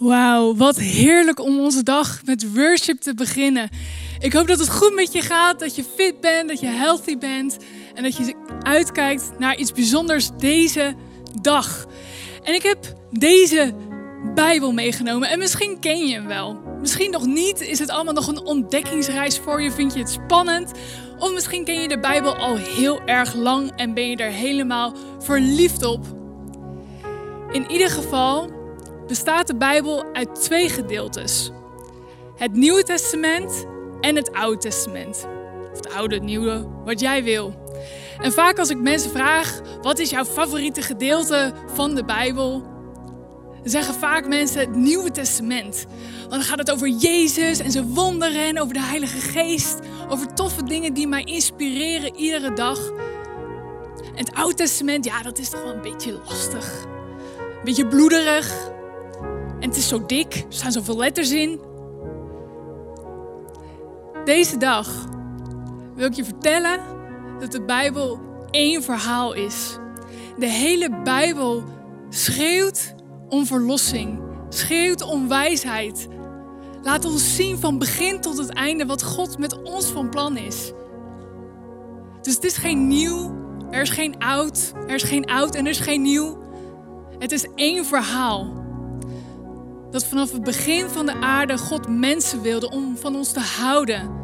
Wauw, wat heerlijk om onze dag met worship te beginnen. Ik hoop dat het goed met je gaat, dat je fit bent, dat je healthy bent en dat je uitkijkt naar iets bijzonders deze dag. En ik heb deze Bijbel meegenomen en misschien ken je hem wel. Misschien nog niet, is het allemaal nog een ontdekkingsreis voor je, vind je het spannend? Of misschien ken je de Bijbel al heel erg lang en ben je er helemaal verliefd op. In ieder geval bestaat de Bijbel uit twee gedeeltes. Het Nieuwe Testament en het Oude Testament. Of het Oude, het Nieuwe, wat jij wil. En vaak als ik mensen vraag, wat is jouw favoriete gedeelte van de Bijbel? Zeggen vaak mensen het Nieuwe Testament. Want dan gaat het over Jezus en zijn wonderen en over de Heilige Geest. Over toffe dingen die mij inspireren iedere dag. En het Oude Testament, ja, dat is toch wel een beetje lastig. Een beetje bloederig. En het is zo dik, er staan zoveel letters in. Deze dag wil ik je vertellen dat de Bijbel één verhaal is. De hele Bijbel schreeuwt om verlossing, schreeuwt om wijsheid. Laat ons zien van begin tot het einde wat God met ons van plan is. Dus het is geen nieuw, er is geen oud, er is geen oud en er is geen nieuw. Het is één verhaal. Dat vanaf het begin van de aarde God mensen wilde om van ons te houden.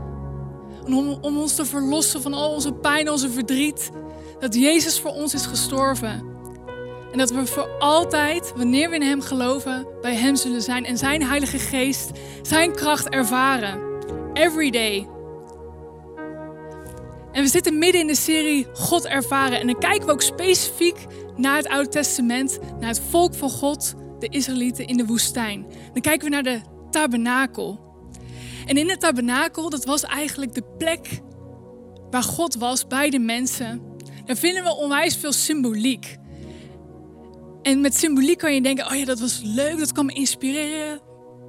Om, om ons te verlossen van al onze pijn, onze verdriet. Dat Jezus voor ons is gestorven. En dat we voor altijd, wanneer we in Hem geloven, bij Hem zullen zijn. En Zijn Heilige Geest, Zijn kracht ervaren. Every day. En we zitten midden in de serie God ervaren. En dan kijken we ook specifiek naar het Oude Testament, naar het volk van God de Israëlieten in de woestijn. Dan kijken we naar de tabernakel. En in de tabernakel, dat was eigenlijk de plek waar God was bij de mensen. Daar vinden we onwijs veel symboliek. En met symboliek kan je denken, oh ja, dat was leuk, dat kan me inspireren.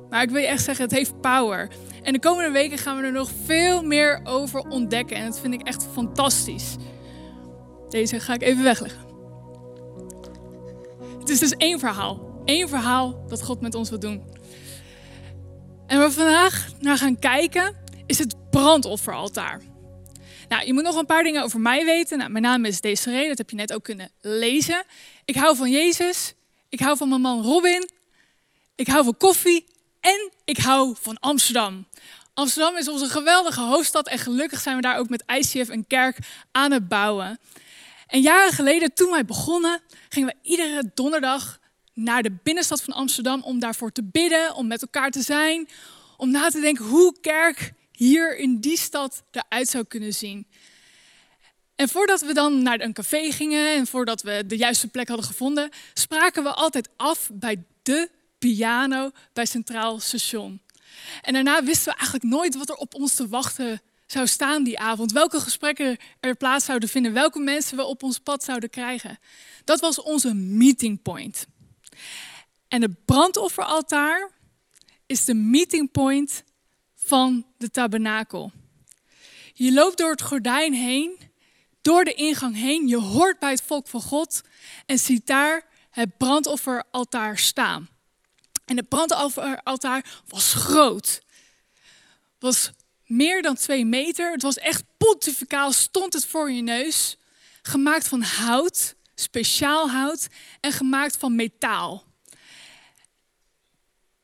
Maar ik wil je echt zeggen, het heeft power. En de komende weken gaan we er nog veel meer over ontdekken. En dat vind ik echt fantastisch. Deze ga ik even wegleggen. Het is dus één verhaal. Eén verhaal dat God met ons wil doen. En waar we vandaag naar gaan kijken is het brandofferaltaar. Nou, je moet nog een paar dingen over mij weten. Nou, mijn naam is Desiree, dat heb je net ook kunnen lezen. Ik hou van Jezus, ik hou van mijn man Robin, ik hou van koffie en ik hou van Amsterdam. Amsterdam is onze geweldige hoofdstad en gelukkig zijn we daar ook met ICF een kerk aan het bouwen. En jaren geleden, toen wij begonnen, gingen we iedere donderdag naar de binnenstad van Amsterdam om daarvoor te bidden, om met elkaar te zijn, om na te denken hoe kerk hier in die stad eruit zou kunnen zien. En voordat we dan naar een café gingen en voordat we de juiste plek hadden gevonden, spraken we altijd af bij de piano bij Centraal Station. En daarna wisten we eigenlijk nooit wat er op ons te wachten zou staan die avond. Welke gesprekken er plaats zouden vinden, welke mensen we op ons pad zouden krijgen. Dat was onze meeting point. En het brandofferaltaar is de meeting point van de tabernakel. Je loopt door het gordijn heen, door de ingang heen, je hoort bij het volk van God en ziet daar het brandofferaltaar staan. En het brandofferaltaar was groot. Was meer dan twee meter. Het was echt pontificaal, stond het voor je neus. Gemaakt van hout speciaal hout en gemaakt van metaal.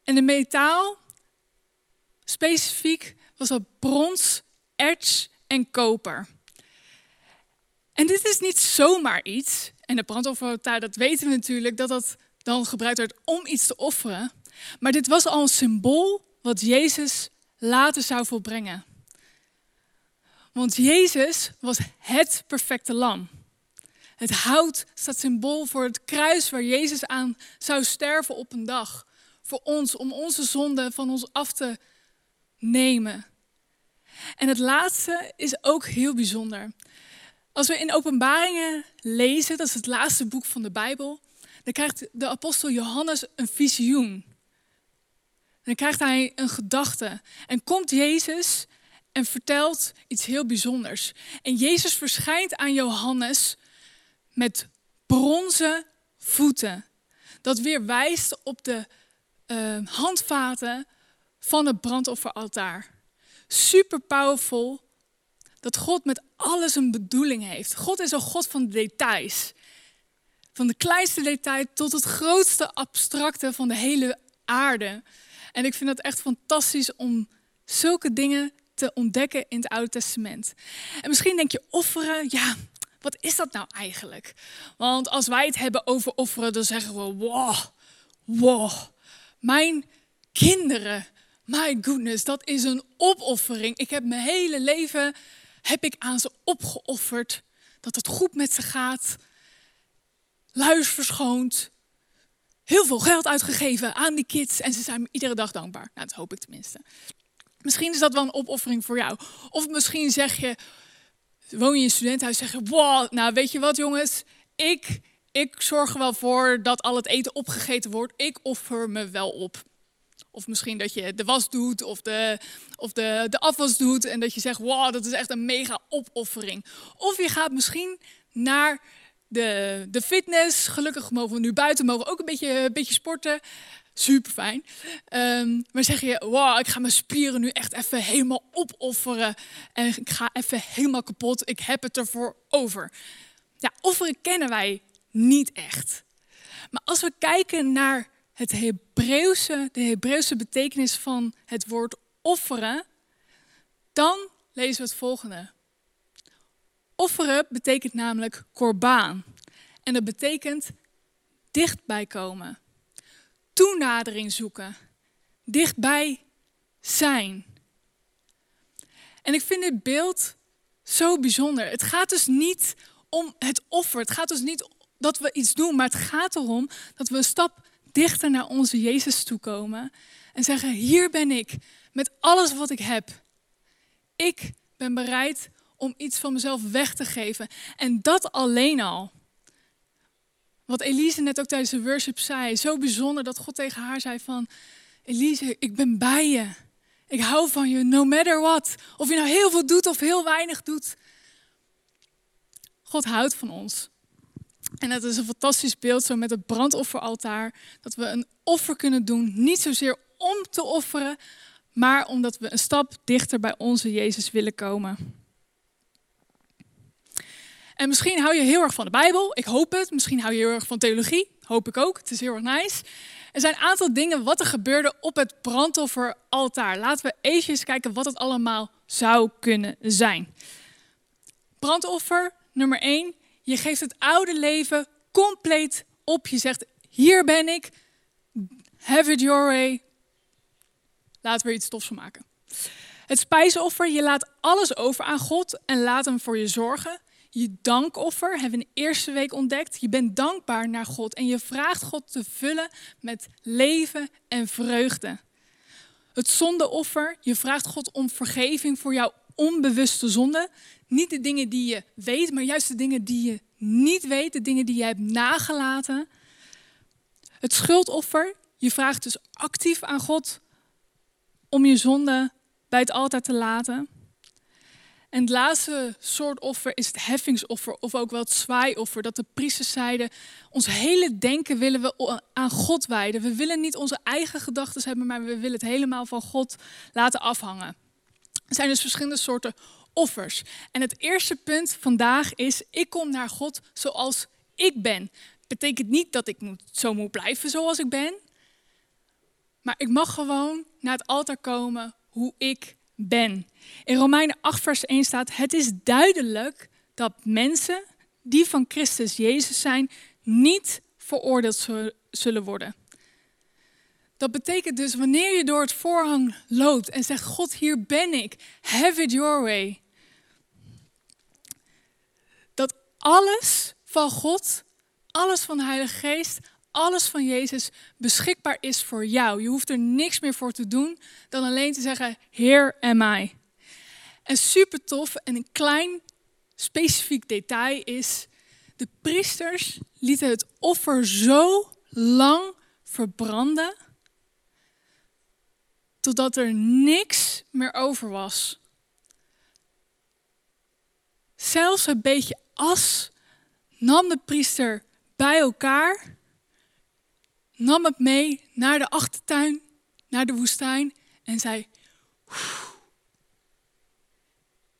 En de metaal, specifiek, was dat brons, erts en koper. En dit is niet zomaar iets. En de brandofferaltaar, dat weten we natuurlijk, dat dat dan gebruikt werd om iets te offeren. Maar dit was al een symbool wat Jezus later zou volbrengen. Want Jezus was het perfecte lam. Het hout staat symbool voor het kruis waar Jezus aan zou sterven op een dag. Voor ons, om onze zonde van ons af te nemen. En het laatste is ook heel bijzonder. Als we in Openbaringen lezen, dat is het laatste boek van de Bijbel, dan krijgt de apostel Johannes een visioen. Dan krijgt hij een gedachte. En komt Jezus en vertelt iets heel bijzonders. En Jezus verschijnt aan Johannes met bronzen voeten. Dat weer wijst op de uh, handvaten van het brandofferaltaar. Super powerful dat God met alles een bedoeling heeft. God is een God van details. Van de kleinste detail tot het grootste abstracte van de hele aarde. En ik vind het echt fantastisch om zulke dingen te ontdekken in het Oude Testament. En misschien denk je offeren, ja, wat is dat nou eigenlijk? Want als wij het hebben over offeren, dan zeggen we, wow, wow, mijn kinderen, my goodness, dat is een opoffering. Ik heb mijn hele leven, heb ik aan ze opgeofferd, dat het goed met ze gaat, luis verschoond, heel veel geld uitgegeven aan die kids en ze zijn me iedere dag dankbaar. Nou, dat hoop ik tenminste. Misschien is dat wel een opoffering voor jou. Of misschien zeg je, woon je in een studentenhuis, zeg je, wow, nou weet je wat jongens, ik, ik zorg er wel voor dat al het eten opgegeten wordt. Ik offer me wel op. Of misschien dat je de was doet of de, of de, de afwas doet en dat je zegt, wow, dat is echt een mega opoffering. Of je gaat misschien naar de, de fitness. Gelukkig mogen we nu buiten, mogen ook een beetje, een beetje sporten. Super fijn. Um, maar zeg je, wow, ik ga mijn spieren nu echt even helemaal opofferen. En ik ga even helemaal kapot. Ik heb het ervoor over. Ja, offeren kennen wij niet echt. Maar als we kijken naar het Hebreeuwse, de Hebreeuwse betekenis van het woord offeren, dan lezen we het volgende. Offeren betekent namelijk korbaan. En dat betekent dichtbij komen toenadering zoeken, dichtbij zijn. En ik vind dit beeld zo bijzonder. Het gaat dus niet om het offer, het gaat dus niet dat we iets doen, maar het gaat erom dat we een stap dichter naar onze Jezus toe komen en zeggen: Hier ben ik met alles wat ik heb. Ik ben bereid om iets van mezelf weg te geven. En dat alleen al wat Elise net ook tijdens de worship zei, zo bijzonder dat God tegen haar zei van, Elise, ik ben bij je. Ik hou van je, no matter what. Of je nou heel veel doet of heel weinig doet. God houdt van ons. En dat is een fantastisch beeld, zo met het brandofferaltaar. Dat we een offer kunnen doen, niet zozeer om te offeren, maar omdat we een stap dichter bij onze Jezus willen komen. En misschien hou je heel erg van de Bijbel. Ik hoop het. Misschien hou je heel erg van theologie. Hoop ik ook. Het is heel erg nice. Er zijn een aantal dingen wat er gebeurde op het brandofferaltaar. Laten we even kijken wat het allemaal zou kunnen zijn. Brandoffer, nummer 1. Je geeft het oude leven compleet op. Je zegt, hier ben ik. Have it your way. Laten we iets tofs van maken. Het spijsoffer, je laat alles over aan God en laat hem voor je zorgen. Je dankoffer hebben we in de eerste week ontdekt. Je bent dankbaar naar God en je vraagt God te vullen met leven en vreugde. Het zondeoffer, je vraagt God om vergeving voor jouw onbewuste zonde. Niet de dingen die je weet, maar juist de dingen die je niet weet, de dingen die je hebt nagelaten. Het schuldoffer, je vraagt dus actief aan God om je zonde bij het altaar te laten. En het laatste soort offer is het heffingsoffer, of ook wel het zwaaioffer. Dat de priesters zeiden, ons hele denken willen we aan God wijden. We willen niet onze eigen gedachten hebben, maar we willen het helemaal van God laten afhangen. Er zijn dus verschillende soorten offers. En het eerste punt vandaag is, ik kom naar God zoals ik ben. Betekent niet dat ik zo moet blijven zoals ik ben. Maar ik mag gewoon naar het altaar komen hoe ik ben. In Romeinen 8, vers 1 staat: Het is duidelijk dat mensen die van Christus Jezus zijn, niet veroordeeld zullen worden. Dat betekent dus wanneer je door het voorhang loopt en zegt: God, hier ben ik, have it your way. Dat alles van God, alles van de Heilige Geest, alles van Jezus beschikbaar is voor jou. Je hoeft er niks meer voor te doen dan alleen te zeggen: Here am I. En super tof en een klein specifiek detail is: de priesters lieten het offer zo lang verbranden totdat er niks meer over was. Zelfs een beetje as nam de priester bij elkaar nam het mee naar de achtertuin, naar de woestijn en zei: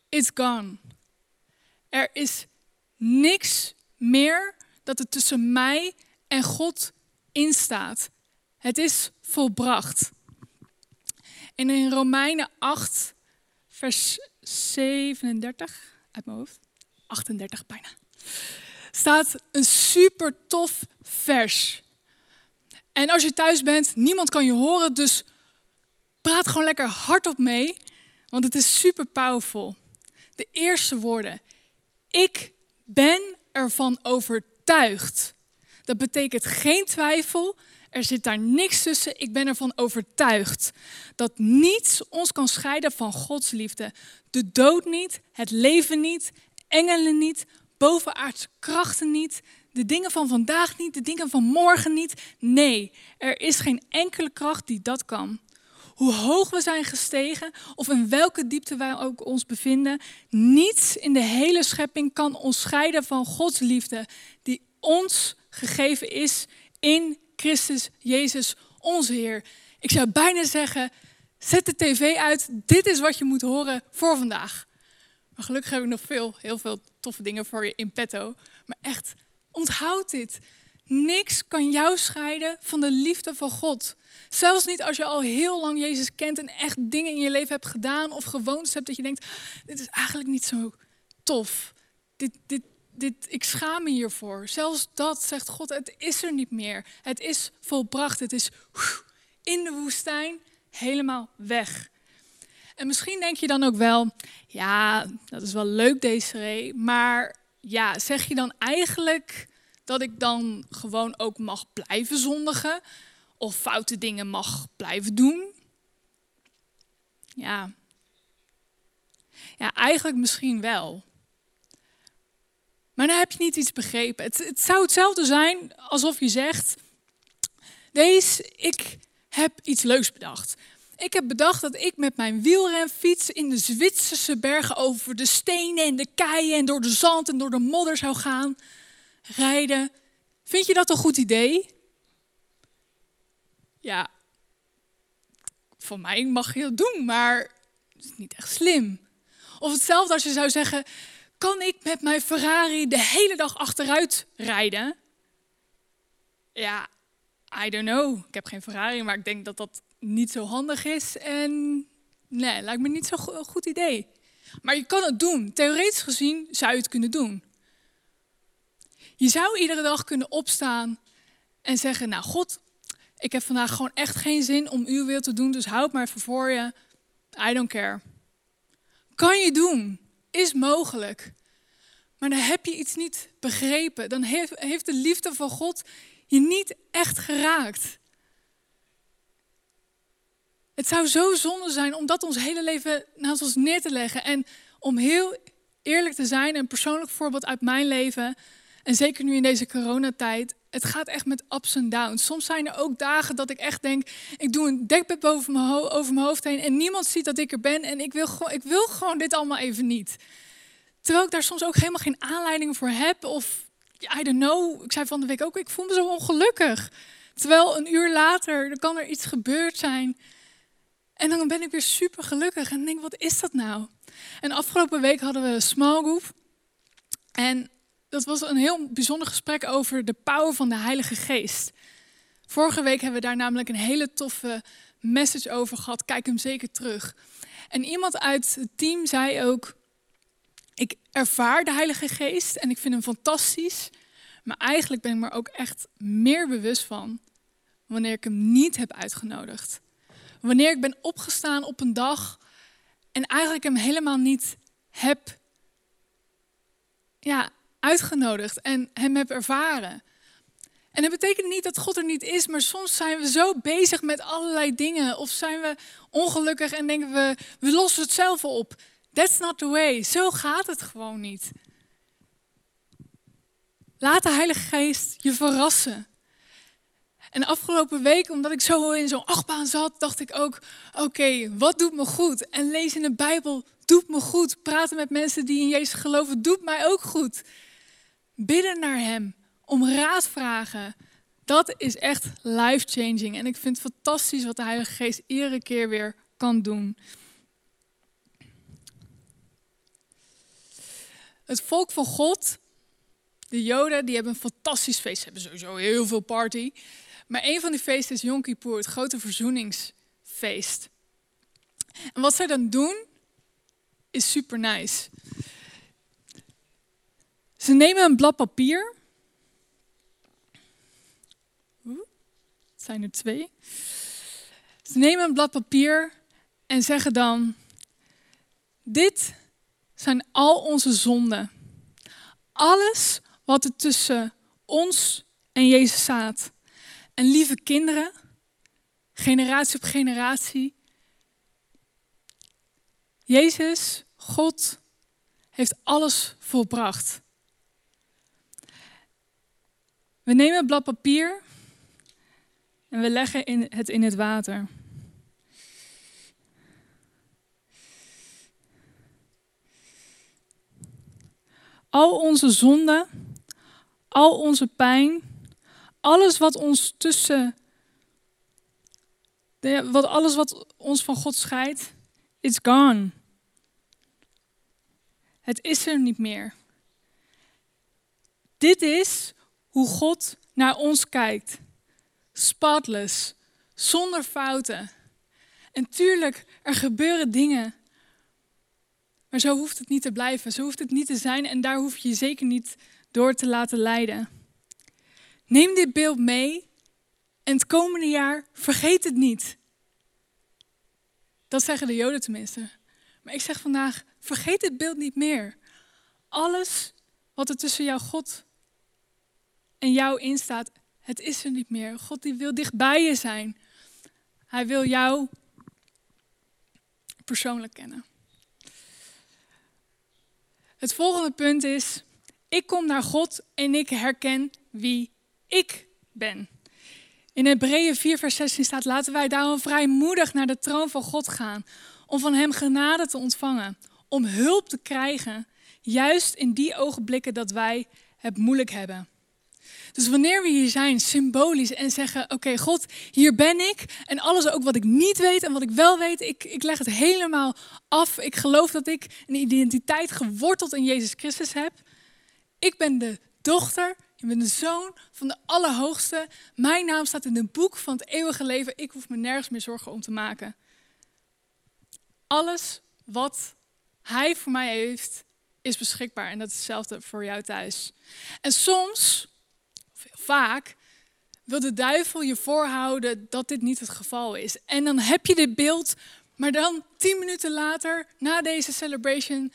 It's gone. Er is niks meer dat er tussen mij en God instaat. Het is volbracht. En in Romeinen 8, vers 37, uit mijn hoofd, 38 bijna, staat een super tof vers. En als je thuis bent, niemand kan je horen, dus praat gewoon lekker hardop mee, want het is super powerful. De eerste woorden. Ik ben ervan overtuigd. Dat betekent geen twijfel. Er zit daar niks tussen. Ik ben ervan overtuigd dat niets ons kan scheiden van Gods liefde. De dood niet, het leven niet, engelen niet, bovenaardse krachten niet, de dingen van vandaag niet, de dingen van morgen niet. Nee, er is geen enkele kracht die dat kan. Hoe hoog we zijn gestegen of in welke diepte wij ook ons bevinden, niets in de hele schepping kan ons scheiden van Gods liefde die ons gegeven is in Christus Jezus, onze Heer. Ik zou bijna zeggen, zet de tv uit, dit is wat je moet horen voor vandaag. Maar gelukkig heb ik nog veel, heel veel toffe dingen voor je in petto. Maar echt, onthoud dit. Niks kan jou scheiden van de liefde van God. Zelfs niet als je al heel lang Jezus kent en echt dingen in je leven hebt gedaan of gewoontes hebt dat je denkt, dit is eigenlijk niet zo tof. Dit, dit, dit, ik schaam me hiervoor. Zelfs dat zegt God, het is er niet meer. Het is volbracht. Het is in de woestijn helemaal weg. En misschien denk je dan ook wel, ja, dat is wel leuk Desiree, maar ja, zeg je dan eigenlijk dat ik dan gewoon ook mag blijven zondigen of foute dingen mag blijven doen? Ja. Ja, eigenlijk misschien wel. Maar dan heb je niet iets begrepen. Het, het zou hetzelfde zijn alsof je zegt: Deze, ik heb iets leuks bedacht. Ik heb bedacht dat ik met mijn wielrenfiets in de Zwitserse bergen over de stenen en de keien en door de zand en door de modder zou gaan rijden. Vind je dat een goed idee? Ja, voor mij mag je dat doen, maar het is niet echt slim. Of hetzelfde als je zou zeggen: kan ik met mijn Ferrari de hele dag achteruit rijden? Ja, I don't know. Ik heb geen Ferrari, maar ik denk dat dat niet zo handig is. En nee, lijkt me niet zo'n goed idee. Maar je kan het doen. Theoretisch gezien zou je het kunnen doen. Je zou iedere dag kunnen opstaan en zeggen: Nou, God, ik heb vandaag gewoon echt geen zin om uw wil te doen, dus houd maar even voor je. I don't care. Kan je doen is mogelijk. Maar dan heb je iets niet begrepen. Dan heeft, heeft de liefde van God je niet echt geraakt. Het zou zo zonde zijn om dat ons hele leven naast ons neer te leggen. En om heel eerlijk te zijn, een persoonlijk voorbeeld uit mijn leven. En zeker nu in deze coronatijd. Het gaat echt met ups en downs. Soms zijn er ook dagen dat ik echt denk, ik doe een dekbed boven mijn over mijn hoofd heen en niemand ziet dat ik er ben en ik wil, ik wil gewoon dit allemaal even niet. Terwijl ik daar soms ook helemaal geen aanleiding voor heb of I don't know. Ik zei van de week ook, ik voel me zo ongelukkig. Terwijl een uur later, er kan er iets gebeurd zijn. En dan ben ik weer super gelukkig en denk, wat is dat nou? En afgelopen week hadden we een small group. En dat was een heel bijzonder gesprek over de power van de Heilige Geest. Vorige week hebben we daar namelijk een hele toffe message over gehad. Kijk hem zeker terug. En iemand uit het team zei ook: Ik ervaar de Heilige Geest en ik vind hem fantastisch. Maar eigenlijk ben ik me er ook echt meer bewust van wanneer ik hem niet heb uitgenodigd. Wanneer ik ben opgestaan op een dag en eigenlijk hem helemaal niet heb ja, uitgenodigd en hem heb ervaren. En dat betekent niet dat God er niet is, maar soms zijn we zo bezig met allerlei dingen. Of zijn we ongelukkig en denken we, we lossen het zelf op. That's not the way. Zo gaat het gewoon niet. Laat de Heilige Geest je verrassen. En de afgelopen week, omdat ik zo in zo'n achtbaan zat, dacht ik ook: oké, wat doet me goed? En lezen in de Bijbel doet me goed. Praten met mensen die in Jezus geloven doet mij ook goed. Bidden naar Hem, om raad vragen. Dat is echt life-changing. En ik vind het fantastisch wat de Heilige Geest iedere keer weer kan doen. Het volk van God, de Joden, die hebben een fantastisch feest. Ze hebben sowieso heel veel party. Maar een van die feesten is Yom het grote verzoeningsfeest. En wat zij dan doen, is super nice. Ze nemen een blad papier. het zijn er twee. Ze nemen een blad papier en zeggen dan: Dit zijn al onze zonden. Alles wat er tussen ons en Jezus staat. En lieve kinderen, generatie op generatie. Jezus, God, heeft alles volbracht. We nemen een blad papier en we leggen het in het water. Al onze zonden, al onze pijn, alles wat ons tussen, wat, alles wat ons van God scheidt, it's gone. Het is er niet meer. Dit is hoe God naar ons kijkt. Spotless, zonder fouten. En tuurlijk, er gebeuren dingen. Maar zo hoeft het niet te blijven, zo hoeft het niet te zijn en daar hoef je je zeker niet door te laten leiden. Neem dit beeld mee en het komende jaar vergeet het niet. Dat zeggen de Joden tenminste. Maar ik zeg vandaag, vergeet dit beeld niet meer. Alles wat er tussen jouw God en jou instaat, het is er niet meer. God die wil dichtbij je zijn. Hij wil jou persoonlijk kennen. Het volgende punt is, ik kom naar God en ik herken wie ik ben. In Hebreeën 4, vers 16 staat: Laten wij daarom vrijmoedig naar de troon van God gaan, om van Hem genade te ontvangen, om hulp te krijgen, juist in die ogenblikken dat wij het moeilijk hebben. Dus wanneer we hier zijn, symbolisch en zeggen: Oké, God, hier ben ik. En alles ook wat ik niet weet en wat ik wel weet, ik, ik leg het helemaal af. Ik geloof dat ik een identiteit geworteld in Jezus Christus heb. Ik ben de dochter, je bent de zoon van de Allerhoogste. Mijn naam staat in het boek van het eeuwige leven. Ik hoef me nergens meer zorgen om te maken. Alles wat Hij voor mij heeft, is beschikbaar. En dat is hetzelfde voor jou thuis. En soms vaak wil de duivel je voorhouden dat dit niet het geval is. En dan heb je dit beeld, maar dan tien minuten later, na deze celebration,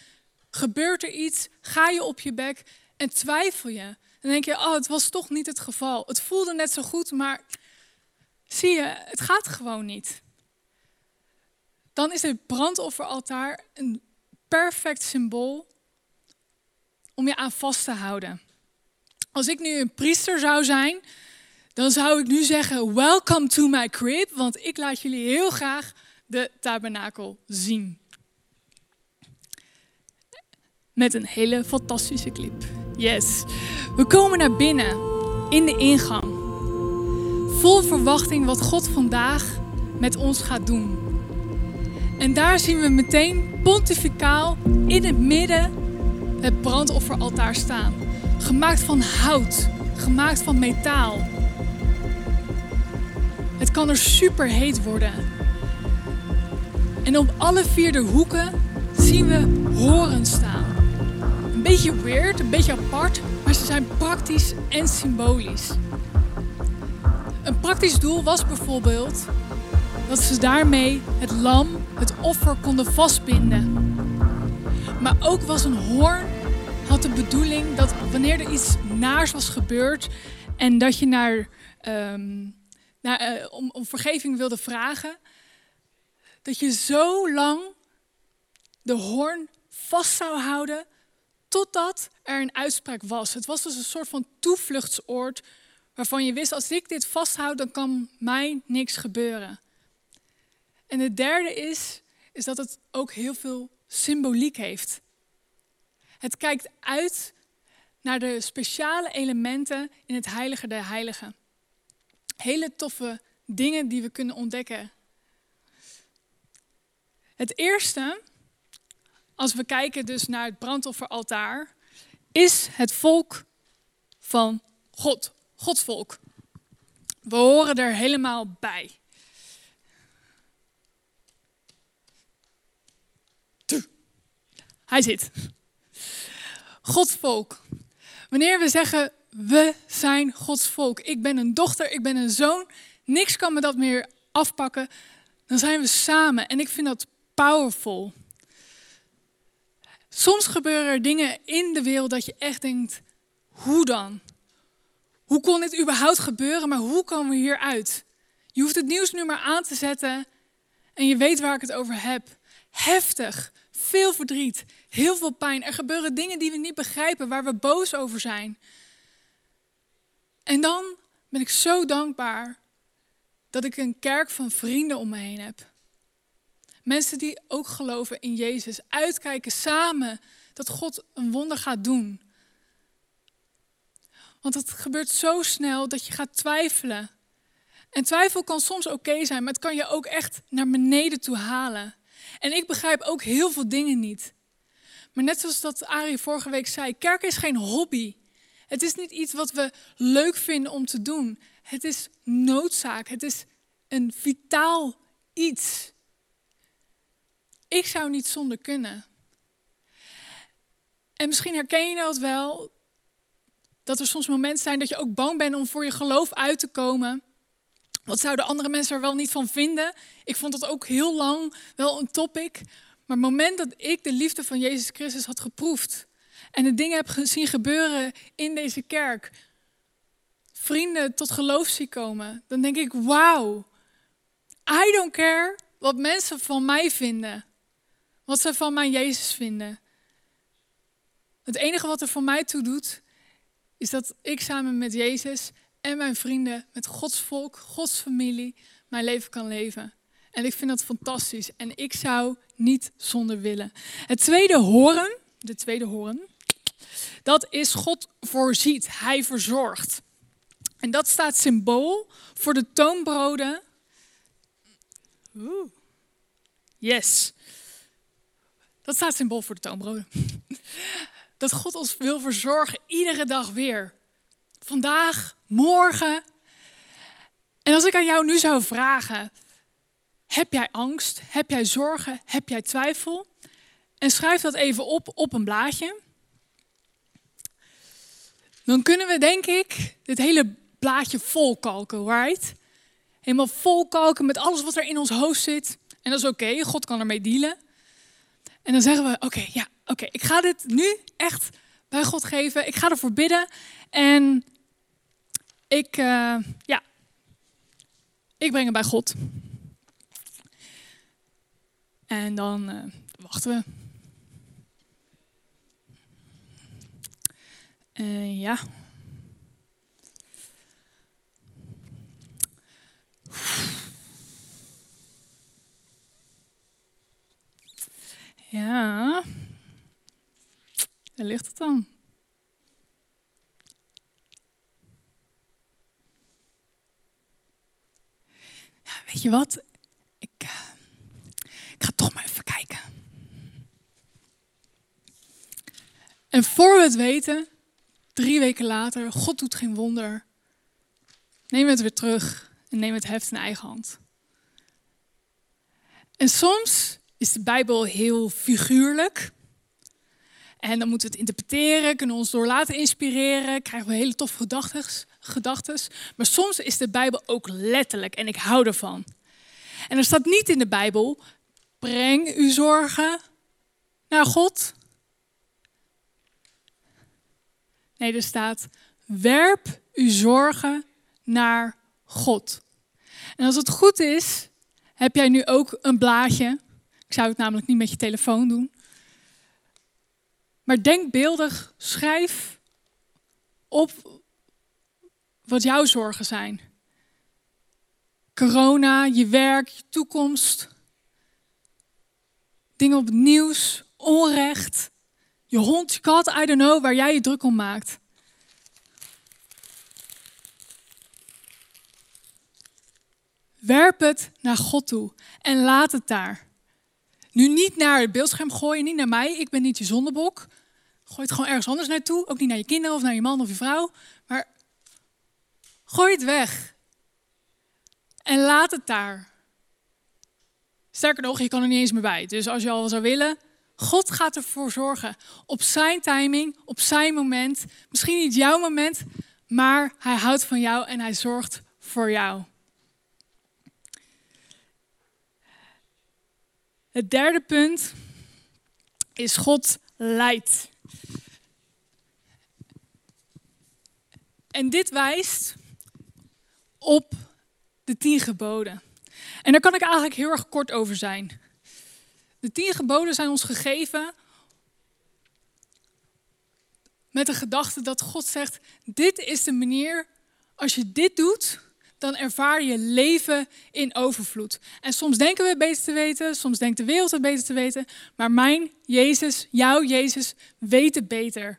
gebeurt er iets, ga je op je bek en twijfel je. Dan denk je, oh, het was toch niet het geval. Het voelde net zo goed, maar zie je, het gaat gewoon niet. Dan is het brandofferaltaar een perfect symbool om je aan vast te houden. Als ik nu een priester zou zijn, dan zou ik nu zeggen: Welcome to my crib, want ik laat jullie heel graag de tabernakel zien. Met een hele fantastische clip. Yes. We komen naar binnen in de ingang. Vol verwachting wat God vandaag met ons gaat doen. En daar zien we meteen pontificaal in het midden het brandofferaltaar staan. Gemaakt van hout, gemaakt van metaal. Het kan er super heet worden. En op alle vier de hoeken zien we horen staan. Beetje weird, een beetje apart, maar ze zijn praktisch en symbolisch. Een praktisch doel was bijvoorbeeld dat ze daarmee het lam, het offer konden vastbinden. Maar ook was een hoorn had de bedoeling dat wanneer er iets naars was gebeurd en dat je naar, um, naar om, om vergeving wilde vragen, dat je zo lang de hoorn vast zou houden totdat er een uitspraak was. Het was dus een soort van toevluchtsoord waarvan je wist, als ik dit vasthoud, dan kan mij niks gebeuren. En het derde is, is dat het ook heel veel symboliek heeft. Het kijkt uit naar de speciale elementen in het heilige der heiligen. hele toffe dingen die we kunnen ontdekken. Het eerste, als we kijken dus naar het brandofferaltaar, is het volk van God. Gods volk. We horen er helemaal bij. Hij zit. Gods volk. Wanneer we zeggen, we zijn Gods volk. Ik ben een dochter, ik ben een zoon. Niks kan me dat meer afpakken. Dan zijn we samen. En ik vind dat powerful. Soms gebeuren er dingen in de wereld dat je echt denkt, hoe dan? Hoe kon dit überhaupt gebeuren, maar hoe komen we hieruit? Je hoeft het nieuws nu maar aan te zetten en je weet waar ik het over heb. Heftig, veel verdriet, heel veel pijn. Er gebeuren dingen die we niet begrijpen, waar we boos over zijn. En dan ben ik zo dankbaar dat ik een kerk van vrienden om me heen heb. Mensen die ook geloven in Jezus, uitkijken samen dat God een wonder gaat doen. Want het gebeurt zo snel dat je gaat twijfelen. En twijfel kan soms oké zijn, maar het kan je ook echt naar beneden toe halen. En ik begrijp ook heel veel dingen niet. Maar net zoals dat Arie vorige week zei, kerk is geen hobby. Het is niet iets wat we leuk vinden om te doen. Het is noodzaak. Het is een vitaal iets. Ik zou niet zonder kunnen. En misschien herken je dat wel, dat er soms momenten zijn dat je ook bang bent om voor je geloof uit te komen. Wat zouden andere mensen er wel niet van vinden? Ik vond dat ook heel lang wel een topic. Maar het moment dat ik de liefde van Jezus Christus had geproefd en de dingen heb gezien gebeuren in deze kerk, vrienden tot geloof zie komen, dan denk ik, wauw, I don't care wat mensen van mij vinden, wat ze van mijn Jezus vinden. Het enige wat er voor mij toe doet, is dat ik samen met Jezus en mijn vrienden, met Gods volk, Gods familie, mijn leven kan leven. En ik vind dat fantastisch. En ik zou niet zonder willen. Het tweede horen, de tweede horen, dat is God voorziet. Hij verzorgt. En dat staat symbool voor de toonbroden. Yes. Dat staat symbool voor de toonbroden. Dat God ons wil verzorgen iedere dag weer. Vandaag, morgen. En als ik aan jou nu zou vragen, heb jij angst? Heb jij zorgen? Heb jij twijfel? En schrijf dat even op op een blaadje. Dan kunnen we denk ik dit hele blaadje volkalken, right? Helemaal volkalken met alles wat er in ons hoofd zit. En dat is oké, God kan ermee dealen. En dan zeggen we, oké, ja, oké, ik ga dit nu echt bij God geven. Ik ga ervoor bidden. En ik, uh, ja, ik breng het bij God. En dan uh, wachten we. Uh, ja. Ja. Daar ligt het dan. Ja, weet je wat? Ik, uh, ik ga toch maar even kijken. En voor we het weten, drie weken later, God doet geen wonder. Neem het weer terug en neem het heft in eigen hand. En soms is de Bijbel heel figuurlijk. En dan moeten we het interpreteren, kunnen we ons door laten inspireren, krijgen we hele toffe gedachten. Maar soms is de Bijbel ook letterlijk en ik hou ervan. En er staat niet in de Bijbel, breng uw zorgen naar God. Nee, er staat, werp uw zorgen naar God. En als het goed is, heb jij nu ook een blaadje. Ik zou het namelijk niet met je telefoon doen. Maar denk beeldig, schrijf op wat jouw zorgen zijn. Corona, je werk, je toekomst. Dingen op het nieuws, onrecht. Je hond, je kat, I don't know, waar jij je druk om maakt. Werp het naar God toe en laat het daar. Nu niet naar het beeldscherm gooien, niet naar mij, ik ben niet je zondebok. Gooi het gewoon ergens anders naartoe, ook niet naar je kinderen of naar je man of je vrouw. Maar gooi het weg. En laat het daar. Sterker nog, je kan er niet eens meer bij. Dus als je al zou willen, God gaat ervoor zorgen. Op zijn timing, op zijn moment. Misschien niet jouw moment, maar hij houdt van jou en hij zorgt voor jou. Het derde punt is God leidt. En dit wijst op de tien geboden. En daar kan ik eigenlijk heel erg kort over zijn. De tien geboden zijn ons gegeven met de gedachte dat God zegt: dit is de manier, als je dit doet, dan ervaar je leven in overvloed. En soms denken we het beter te weten, soms denkt de wereld het beter te weten, maar mijn Jezus, jouw Jezus, weet het beter.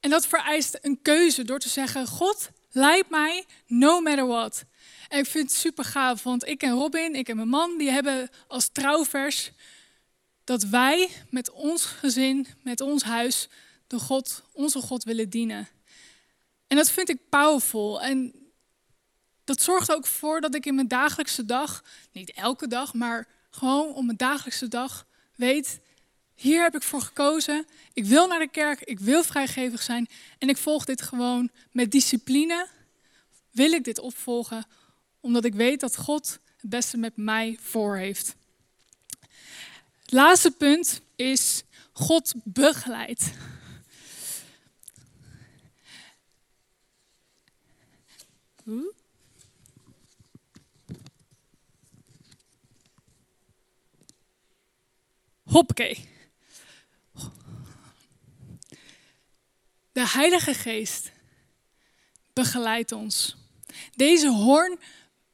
En dat vereist een keuze door te zeggen: God, leid mij no matter what. En ik vind het super gaaf, want ik en Robin, ik en mijn man, die hebben als trouwvers dat wij met ons gezin, met ons huis, de God, onze God willen dienen. En dat vind ik powerful. En dat zorgt ook voor dat ik in mijn dagelijkse dag, niet elke dag, maar gewoon op mijn dagelijkse dag weet, hier heb ik voor gekozen. Ik wil naar de kerk, ik wil vrijgevig zijn en ik volg dit gewoon met discipline. Wil ik dit opvolgen omdat ik weet dat God het beste met mij voor heeft. Laatste punt is God begeleidt. Hoppakee. De Heilige Geest begeleidt ons. Deze hoorn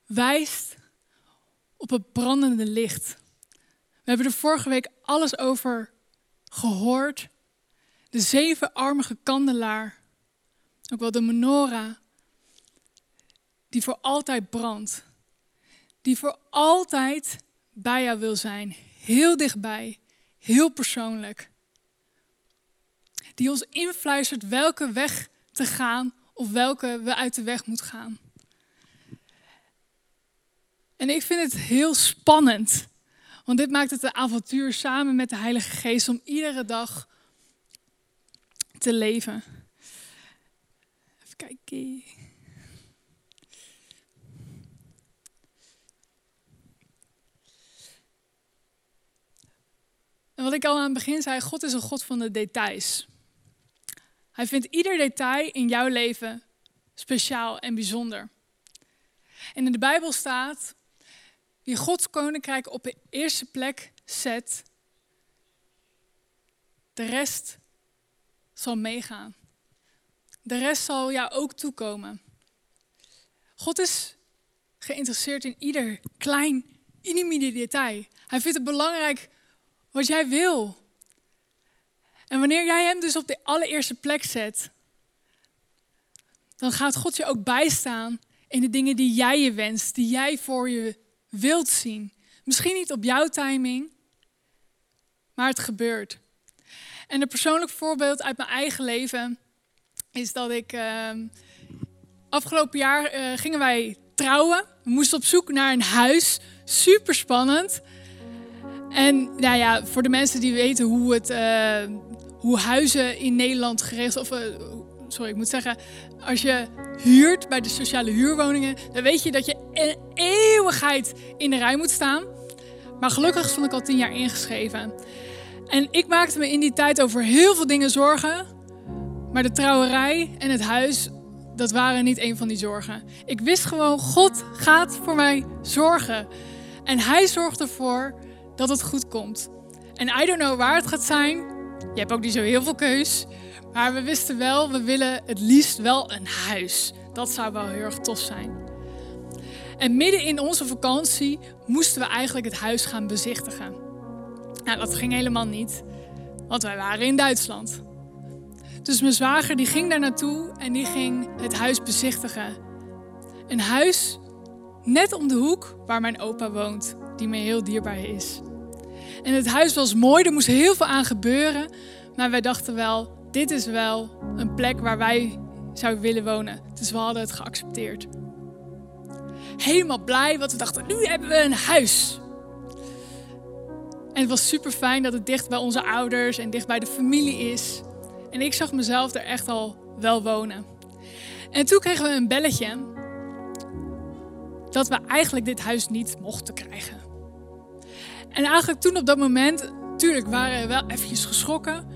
wijst op het brandende licht. We hebben er vorige week alles over gehoord. De zevenarmige kandelaar, ook wel de menorah, die voor altijd brandt. Die voor altijd bij jou wil zijn. Heel dichtbij, heel persoonlijk. Die ons influistert welke weg te gaan of welke we uit de weg moeten gaan. En ik vind het heel spannend. Want dit maakt het een avontuur samen met de Heilige Geest om iedere dag te leven. Even kijken. En wat ik al aan het begin zei, God is een God van de details. Hij vindt ieder detail in jouw leven speciaal en bijzonder. En in de Bijbel staat wie Gods koninkrijk op de eerste plek zet, de rest zal meegaan. De rest zal jou ook toekomen. God is geïnteresseerd in ieder klein, inimide detail. Hij vindt het belangrijk wat jij wil. En wanneer jij hem dus op de allereerste plek zet, dan gaat God je ook bijstaan in de dingen die jij je wenst, die jij voor je wilt zien. Misschien niet op jouw timing, maar het gebeurt. En een persoonlijk voorbeeld uit mijn eigen leven is dat ik uh, afgelopen jaar uh, gingen wij trouwen. We moesten op zoek naar een huis. Super spannend. En nou ja, voor de mensen die weten hoe, het, uh, hoe huizen in Nederland geregeld of uh, sorry, ik moet zeggen, als je huurt bij de sociale huurwoningen, dan weet je dat je een eeuwigheid in de rij moet staan. Maar gelukkig stond ik al tien jaar ingeschreven. En ik maakte me in die tijd over heel veel dingen zorgen. Maar de trouwerij en het huis, dat waren niet een van die zorgen. Ik wist gewoon, God gaat voor mij zorgen. En hij zorgt ervoor dat het goed komt. En I don't know waar het gaat zijn. Je hebt ook niet zo heel veel keus. Maar we wisten wel, we willen het liefst wel een huis. Dat zou wel heel erg tof zijn. En midden in onze vakantie moesten we eigenlijk het huis gaan bezichtigen. Nou, dat ging helemaal niet, want wij waren in Duitsland. Dus mijn zwager die ging daar naartoe en die ging het huis bezichtigen. Een huis net om de hoek waar mijn opa woont, die me heel dierbaar is. En het huis was mooi, er moest heel veel aan gebeuren. Maar wij dachten wel, dit is wel een plek waar wij zouden willen wonen. Dus we hadden het geaccepteerd. Helemaal blij, want we dachten, nu hebben we een huis. En het was super fijn dat het dicht bij onze ouders en dicht bij de familie is. En ik zag mezelf er echt al wel wonen. En toen kregen we een belletje dat we eigenlijk dit huis niet mochten krijgen. En eigenlijk toen op dat moment, tuurlijk waren we wel eventjes geschrokken.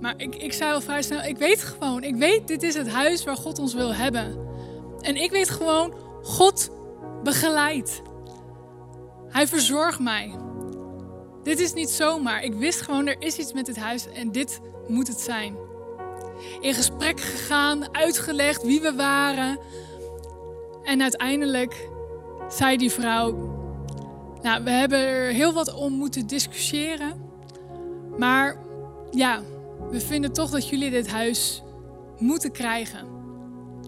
Maar ik, ik zei al vrij snel, ik weet gewoon, ik weet dit is het huis waar God ons wil hebben. En ik weet gewoon, God begeleidt. Hij verzorgt mij. Dit is niet zomaar. Ik wist gewoon, er is iets met dit huis en dit moet het zijn. In gesprek gegaan, uitgelegd wie we waren. En uiteindelijk zei die vrouw: Nou, we hebben er heel wat om moeten discussiëren. Maar ja, we vinden toch dat jullie dit huis moeten krijgen.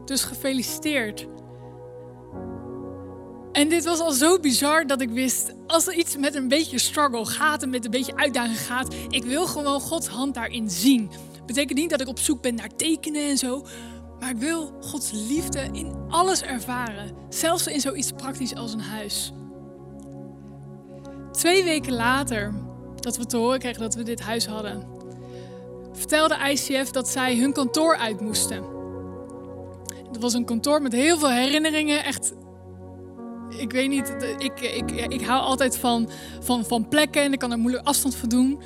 Dus gefeliciteerd. En dit was al zo bizar dat ik wist, als er iets met een beetje struggle gaat en met een beetje uitdaging gaat, ik wil gewoon Gods hand daarin zien. Betekent niet dat ik op zoek ben naar tekenen en zo, maar ik wil Gods liefde in alles ervaren, zelfs in zoiets praktisch als een huis. Twee weken later, dat we te horen kregen dat we dit huis hadden, vertelde ICF dat zij hun kantoor uit moesten. Het was een kantoor met heel veel herinneringen, echt ik weet niet, ik, ik, ik hou altijd van, van, van plekken en ik kan er moeilijk afstand van doen.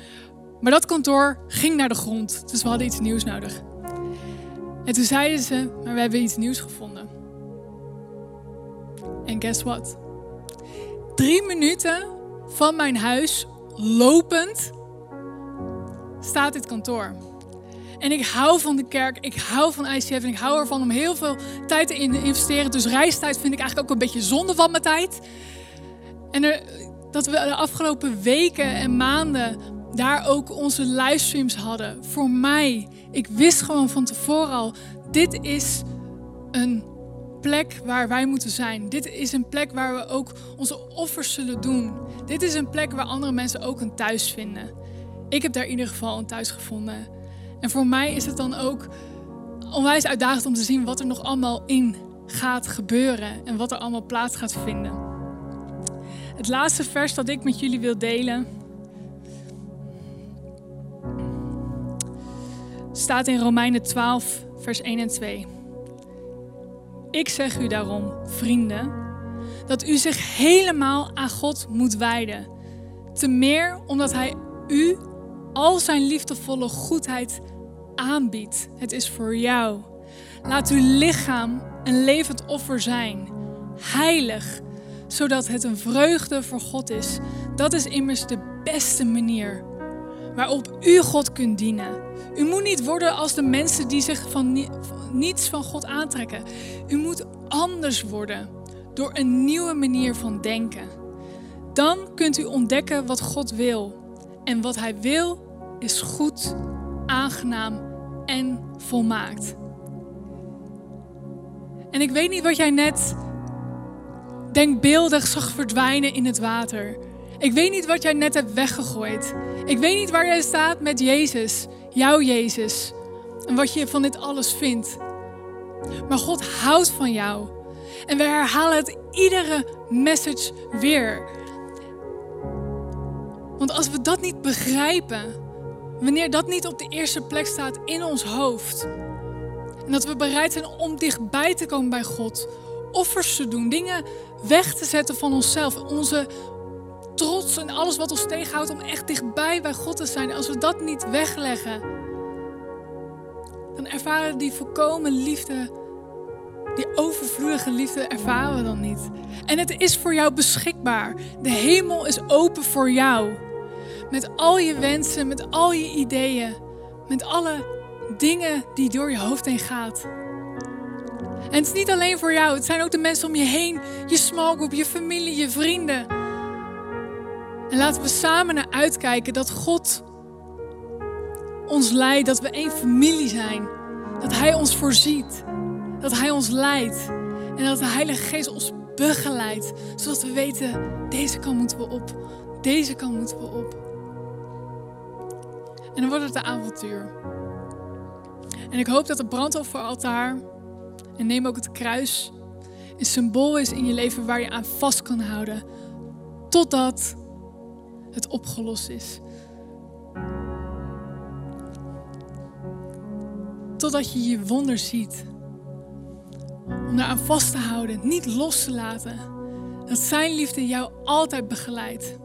Maar dat kantoor ging naar de grond, dus we hadden iets nieuws nodig. En toen zeiden ze, maar we hebben iets nieuws gevonden. En guess what? Drie minuten van mijn huis lopend staat dit kantoor. En ik hou van de kerk, ik hou van ICF en ik hou ervan om heel veel tijd te investeren. Dus reistijd vind ik eigenlijk ook een beetje zonde van mijn tijd. En er, dat we de afgelopen weken en maanden daar ook onze livestreams hadden. Voor mij, ik wist gewoon van tevoren al, dit is een plek waar wij moeten zijn. Dit is een plek waar we ook onze offers zullen doen. Dit is een plek waar andere mensen ook een thuis vinden. Ik heb daar in ieder geval een thuis gevonden. En voor mij is het dan ook onwijs uitdagend om te zien wat er nog allemaal in gaat gebeuren en wat er allemaal plaats gaat vinden. Het laatste vers dat ik met jullie wil delen staat in Romeinen 12, vers 1 en 2. Ik zeg u daarom, vrienden, dat u zich helemaal aan God moet wijden. Te meer omdat Hij u al zijn liefdevolle goedheid aanbiedt. Het is voor jou. Laat uw lichaam een levend offer zijn, heilig, zodat het een vreugde voor God is. Dat is immers de beste manier waarop u God kunt dienen. U moet niet worden als de mensen die zich van niets van God aantrekken. U moet anders worden door een nieuwe manier van denken. Dan kunt u ontdekken wat God wil. En wat Hij wil is goed, aangenaam en volmaakt. En ik weet niet wat jij net denkbeeldig zag verdwijnen in het water. Ik weet niet wat jij net hebt weggegooid. Ik weet niet waar jij staat met Jezus, jouw Jezus. En wat je van dit alles vindt. Maar God houdt van jou. En we herhalen het iedere message weer. Want als we dat niet begrijpen, Wanneer dat niet op de eerste plek staat in ons hoofd. En dat we bereid zijn om dichtbij te komen bij God. Offers te doen, dingen weg te zetten van onszelf. Onze trots en alles wat ons tegenhoudt om echt dichtbij bij God te zijn. Als we dat niet wegleggen, dan ervaren we die volkomen liefde, die overvloedige liefde ervaren we dan niet. En het is voor jou beschikbaar. De hemel is open voor jou. Met al je wensen, met al je ideeën, met alle dingen die door je hoofd heen gaat. En het is niet alleen voor jou, het zijn ook de mensen om je heen, je small group, je familie, je vrienden. En laten we samen naar uitkijken dat God ons leidt, dat we één familie zijn. Dat Hij ons voorziet, dat Hij ons leidt en dat de Heilige Geest ons begeleidt. Zodat we weten, deze kant moeten we op. Deze kant moeten we op. En dan wordt het een avontuur. En ik hoop dat het brandofferaltaar, en neem ook het kruis, een symbool is in je leven waar je aan vast kan houden. Totdat het opgelost is. Totdat je je wonder ziet. Om daar aan vast te houden, niet los te laten. Dat zijn liefde jou altijd begeleidt.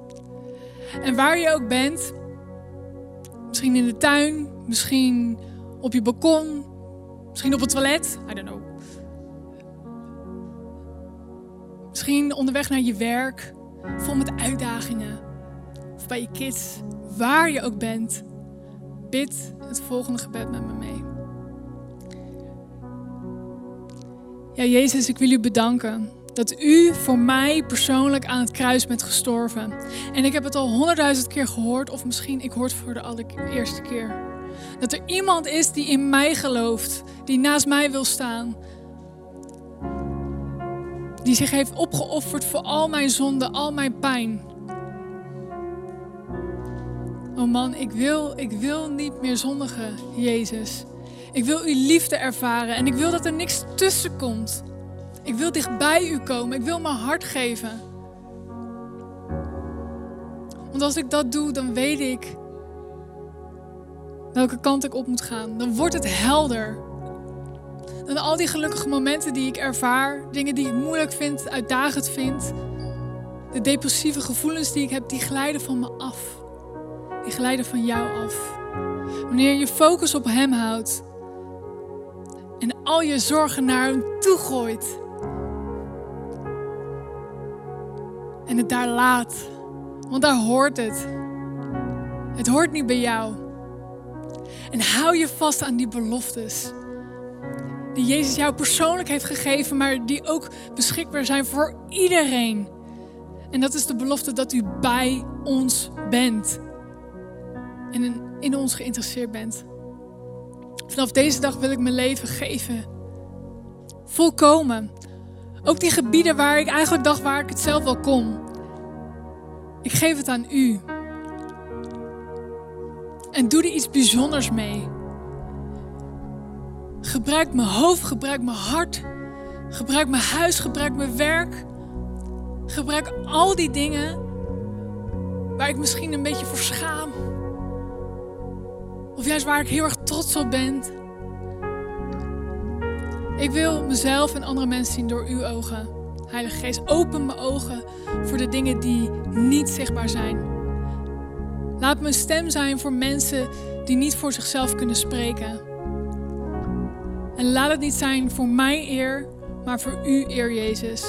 En waar je ook bent, misschien in de tuin, misschien op je balkon, misschien op het toilet, I don't know. Misschien onderweg naar je werk, vol met uitdagingen. Bij je kids, waar je ook bent. Bid het volgende gebed met me mee. Ja, Jezus, ik wil u bedanken dat u voor mij persoonlijk aan het kruis bent gestorven. En ik heb het al honderdduizend keer gehoord, of misschien ik hoor het voor de allereerste keer. Dat er iemand is die in mij gelooft, die naast mij wil staan. Die zich heeft opgeofferd voor al mijn zonden, al mijn pijn. Oh man, ik wil, ik wil niet meer zondigen, Jezus. Ik wil uw liefde ervaren en ik wil dat er niks tussen komt. Ik wil dicht bij u komen. Ik wil mijn hart geven. Want als ik dat doe, dan weet ik welke kant ik op moet gaan. Dan wordt het helder. Dan al die gelukkige momenten die ik ervaar, dingen die ik moeilijk vind, uitdagend vind, de depressieve gevoelens die ik heb, die glijden van me af. Die glijden van jou af. Wanneer je focus op Hem houdt en al je zorgen naar Hem toe gooit, en het daar laat. Want daar hoort het. Het hoort niet bij jou. En hou je vast aan die beloftes. Die Jezus jou persoonlijk heeft gegeven, maar die ook beschikbaar zijn voor iedereen. En dat is de belofte dat u bij ons bent. En in, ons geïnteresseerd bent. Vanaf deze dag wil ik mijn leven geven. Volkomen. Ook die gebieden waar ik eigenlijk dacht waar ik het zelf wel kon. Ik geef het aan u. En doe er iets bijzonders mee. Gebruik mijn hoofd, gebruik mijn hart, gebruik mijn huis, gebruik mijn werk. Gebruik al die dingen waar ik misschien een beetje voor schaam. Of juist waar ik heel erg trots op ben. Ik wil mezelf en andere mensen zien door uw ogen. Heilige Geest, open mijn ogen voor de dingen die niet zichtbaar zijn. Laat een stem zijn voor mensen die niet voor zichzelf kunnen spreken. En laat het niet zijn voor mijn eer, maar voor u eer, Jezus.